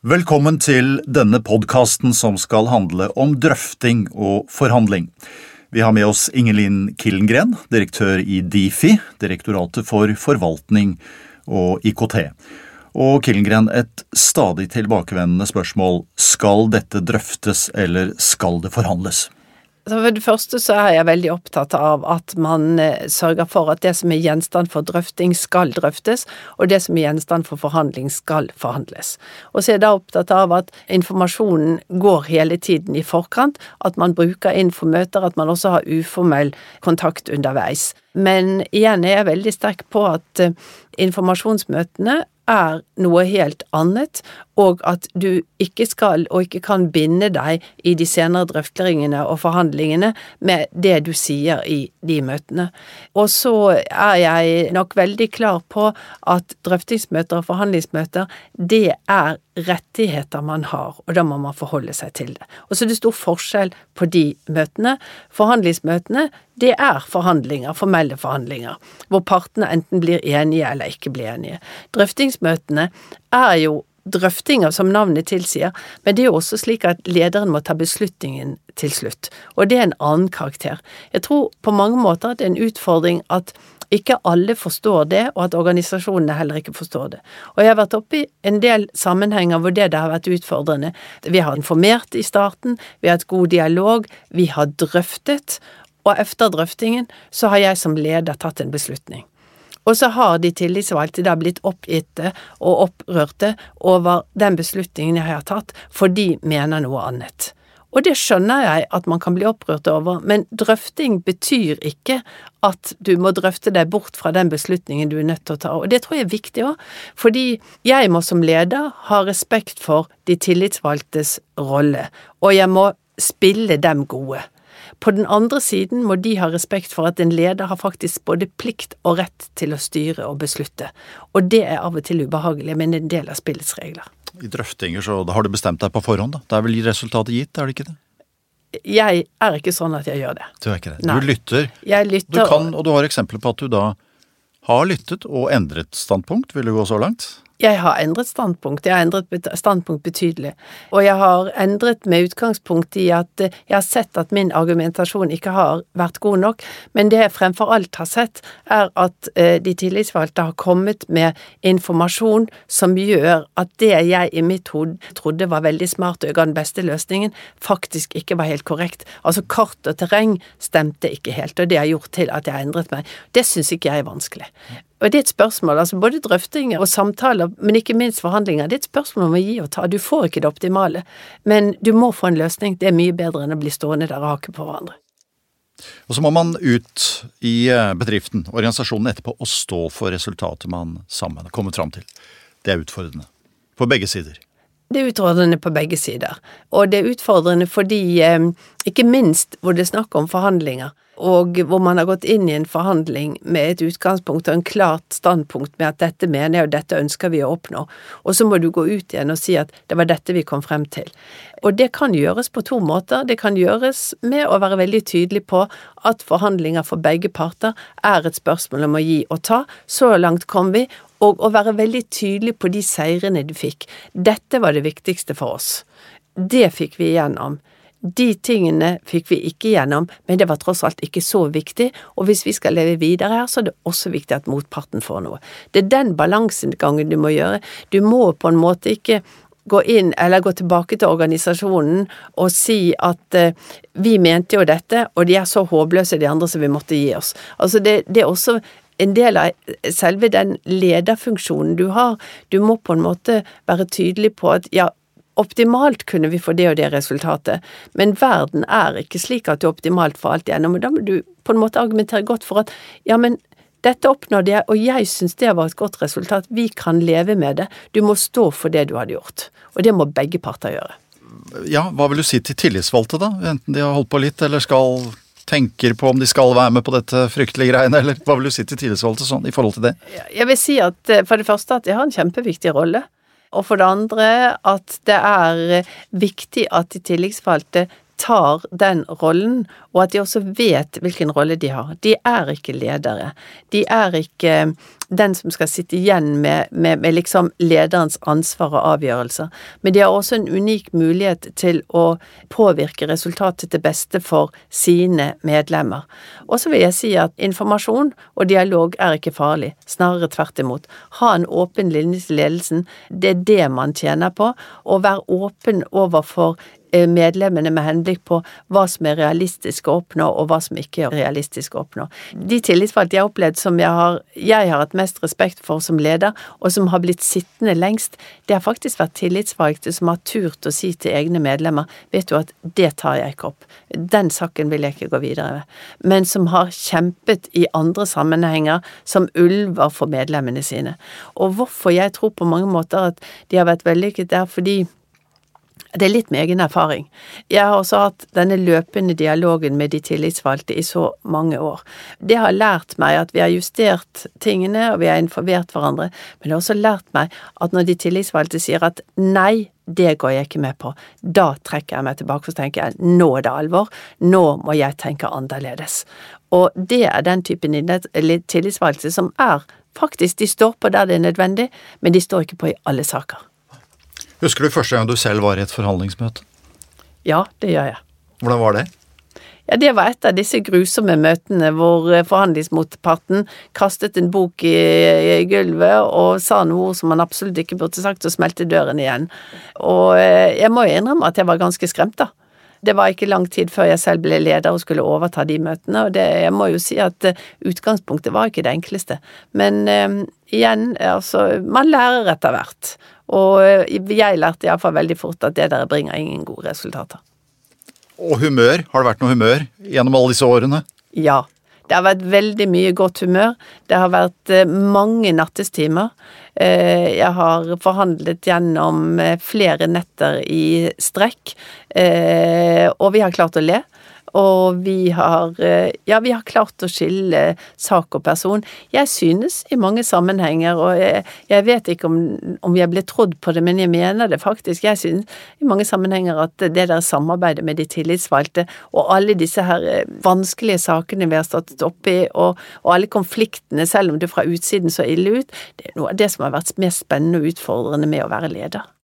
Velkommen til denne podkasten som skal handle om drøfting og forhandling. Vi har med oss Ingelin Killengren, direktør i Difi, Direktoratet for forvaltning og IKT. Og Killengren, et stadig tilbakevendende spørsmål. Skal dette drøftes, eller skal det forhandles? For det første så er jeg veldig opptatt av at man eh, sørger for at det som er gjenstand for drøfting, skal drøftes, og det som er gjenstand for forhandling, skal forhandles. Og så er jeg da opptatt av at informasjonen går hele tiden i forkant, at man bruker infomøter, at man også har uformell kontakt underveis. Men igjen er jeg veldig sterk på at eh, informasjonsmøtene er noe helt annet, og at du ikke skal og ikke kan binde deg i de senere drøftingene og forhandlingene med det du sier i de møtene. Og så er jeg nok veldig klar på at drøftingsmøter og forhandlingsmøter, det er rettigheter man har, og da må man forholde seg til det. Og så er det stor forskjell på de møtene. Forhandlingsmøtene, det er forhandlinger, formelle forhandlinger, hvor partene enten blir enige eller ikke blir enige. Drøftingsmøtene er jo drøftinger, som navnet tilsier, men det er jo også slik at lederen må ta beslutningen til slutt, og det er en annen karakter. Jeg tror på mange måter at det er en utfordring at ikke alle forstår det, og at organisasjonene heller ikke forstår det. Og jeg har vært oppe i en del sammenhenger hvor det, det har vært utfordrende. Vi har informert i starten, vi har hatt god dialog, vi har drøftet, og etter drøftingen så har jeg som leder tatt en beslutning. Og så har de tillitsvalgte da blitt oppgitte og opprørte over den beslutningen jeg har tatt, for de mener noe annet. Og det skjønner jeg at man kan bli opprørt over, men drøfting betyr ikke at du må drøfte deg bort fra den beslutningen du er nødt til å ta. Og det tror jeg er viktig òg, fordi jeg må som leder ha respekt for de tillitsvalgtes rolle, og jeg må spille dem gode. På den andre siden må de ha respekt for at en leder har faktisk både plikt og rett til å styre og beslutte, og det er av og til ubehagelig, men en del av spillets regler. I drøftinger så har du bestemt deg på forhånd, da? Da er vel resultatet gitt, er det ikke det? Jeg er ikke sånn at jeg gjør det. Du er ikke det? Nei. Du lytter. Jeg lytter. Du kan, og du har eksempler på at du da har lyttet og endret standpunkt, vil du gå så langt? Jeg har endret standpunkt, jeg har endret standpunkt betydelig. Og jeg har endret med utgangspunkt i at eh, jeg har sett at min argumentasjon ikke har vært god nok, men det jeg fremfor alt har sett, er at eh, de tillitsvalgte har kommet med informasjon som gjør at det jeg i mitt hode trodde var veldig smart og ga den beste løsningen, faktisk ikke var helt korrekt. Altså kart og terreng stemte ikke helt, og det har gjort til at jeg har endret meg. Det syns ikke jeg er vanskelig. Og det er et spørsmål, altså både drøftinger og samtaler, men ikke minst forhandlinger, det er et spørsmål om å gi og ta. Du får ikke det optimale, men du må få en løsning. Det er mye bedre enn å bli stående der og hake på hverandre. Og så må man ut i eh, bedriften, organisasjonen etterpå, og stå for resultatet man sammen har kommet fram til. Det er utfordrende. På begge sider. Det er utfordrende på begge sider. Og det er utfordrende fordi, eh, ikke minst hvor det er snakk om forhandlinger, og hvor man har gått inn i en forhandling med et utgangspunkt og en klart standpunkt med at dette mener jeg og dette ønsker vi å oppnå, og så må du gå ut igjen og si at det var dette vi kom frem til. Og det kan gjøres på to måter. Det kan gjøres med å være veldig tydelig på at forhandlinger for begge parter er et spørsmål om å gi og ta. Så langt kom vi. Og å være veldig tydelig på de seirene du fikk. Dette var det viktigste for oss. Det fikk vi igjennom. De tingene fikk vi ikke gjennom, men det var tross alt ikke så viktig, og hvis vi skal leve videre her, så er det også viktig at motparten får noe. Det er den balansegangen du må gjøre. Du må på en måte ikke gå inn eller gå tilbake til organisasjonen og si at uh, vi mente jo dette, og de er så håpløse de andre som vi måtte gi oss. Altså det, det er også en del av selve den lederfunksjonen du har. Du må på en måte være tydelig på at ja, optimalt kunne vi få det og det resultatet, men verden er ikke slik at du optimalt for alt igjennom, og da må du på en måte argumentere godt for at ja, men dette oppnådde jeg, og jeg syns det var et godt resultat, vi kan leve med det, du må stå for det du hadde gjort, og det må begge parter gjøre. Ja, hva vil du si til tillitsvalgte, da, enten de har holdt på litt eller skal tenker på om de skal være med på dette fryktelige greiene, eller hva vil du si til tillitsvalgte sånn i forhold til det? Jeg vil si at eh, for det første at de har en kjempeviktig rolle. Og for det andre at det er viktig at de tillitsvalgte tar den rollen, og at de også vet hvilken rolle de har. De er ikke ledere. De er ikke den som skal sitte igjen med, med, med liksom lederens ansvar og avgjørelser, men de har også en unik mulighet til å påvirke resultatet til beste for sine medlemmer. Og så vil jeg si at informasjon og dialog er ikke farlig, snarere tvert imot. Ha en åpen linje til ledelsen, det er det man tjener på. Og være åpen overfor Eh, medlemmene med henblikk på hva som er realistisk å oppnå, og hva som ikke er realistisk å oppnå. De tillitsvalgte jeg har opplevd som jeg har, jeg har hatt mest respekt for som leder, og som har blitt sittende lengst, det har faktisk vært tillitsvalgte som har turt å si til egne medlemmer vet du at det tar jeg ikke opp, den saken vil jeg ikke gå videre med, men som har kjempet i andre sammenhenger som ulver for medlemmene sine. Og hvorfor jeg tror på mange måter at de har vært vellykket, er fordi det er litt med egen erfaring. Jeg har også hatt denne løpende dialogen med de tillitsvalgte i så mange år. Det har lært meg at vi har justert tingene, og vi har informert hverandre, men det har også lært meg at når de tillitsvalgte sier at nei, det går jeg ikke med på, da trekker jeg meg tilbake og tenker jeg nå er det alvor, nå må jeg tenke annerledes. Og det er den typen tillitsvalgte som er faktisk, de står på der det er nødvendig, men de står ikke på i alle saker. Husker du første gang du selv var i et forhandlingsmøte? Ja, det gjør jeg. Hvordan var det? Ja, Det var et av disse grusomme møtene hvor eh, forhandlingsmotparten kastet en bok i, i gulvet og sa noe som man absolutt ikke burde sagt, og smelte døren igjen. Og eh, jeg må jo innrømme at jeg var ganske skremt, da. Det var ikke lang tid før jeg selv ble leder og skulle overta de møtene, og det, jeg må jo si at eh, utgangspunktet var ikke det enkleste. Men eh, igjen, altså, man lærer etter hvert. Og eh, jeg lærte iallfall veldig fort at det der bringer ingen gode resultater. Og humør? Har det vært noe humør gjennom alle disse årene? Ja. Det har vært veldig mye godt humør. Det har vært eh, mange nattestimer. Eh, jeg har forhandlet gjennom flere netter i strekk, og vi har klart å le. Og vi har, eh, ja, vi har klart å skille sak og person. Jeg synes i mange sammenhenger, og jeg, jeg vet ikke om, om jeg ble trodd på det, men jeg mener det faktisk. Jeg synes i mange sammenhenger at det der samarbeidet med de tillitsvalgte, og alle disse her eh, vanskelige sakene vi har stått oppi, og, og alle konfliktene, selv om det fra utsiden så ille ut, det er noe av det som har vært mest spennende og utfordrende med å være leder.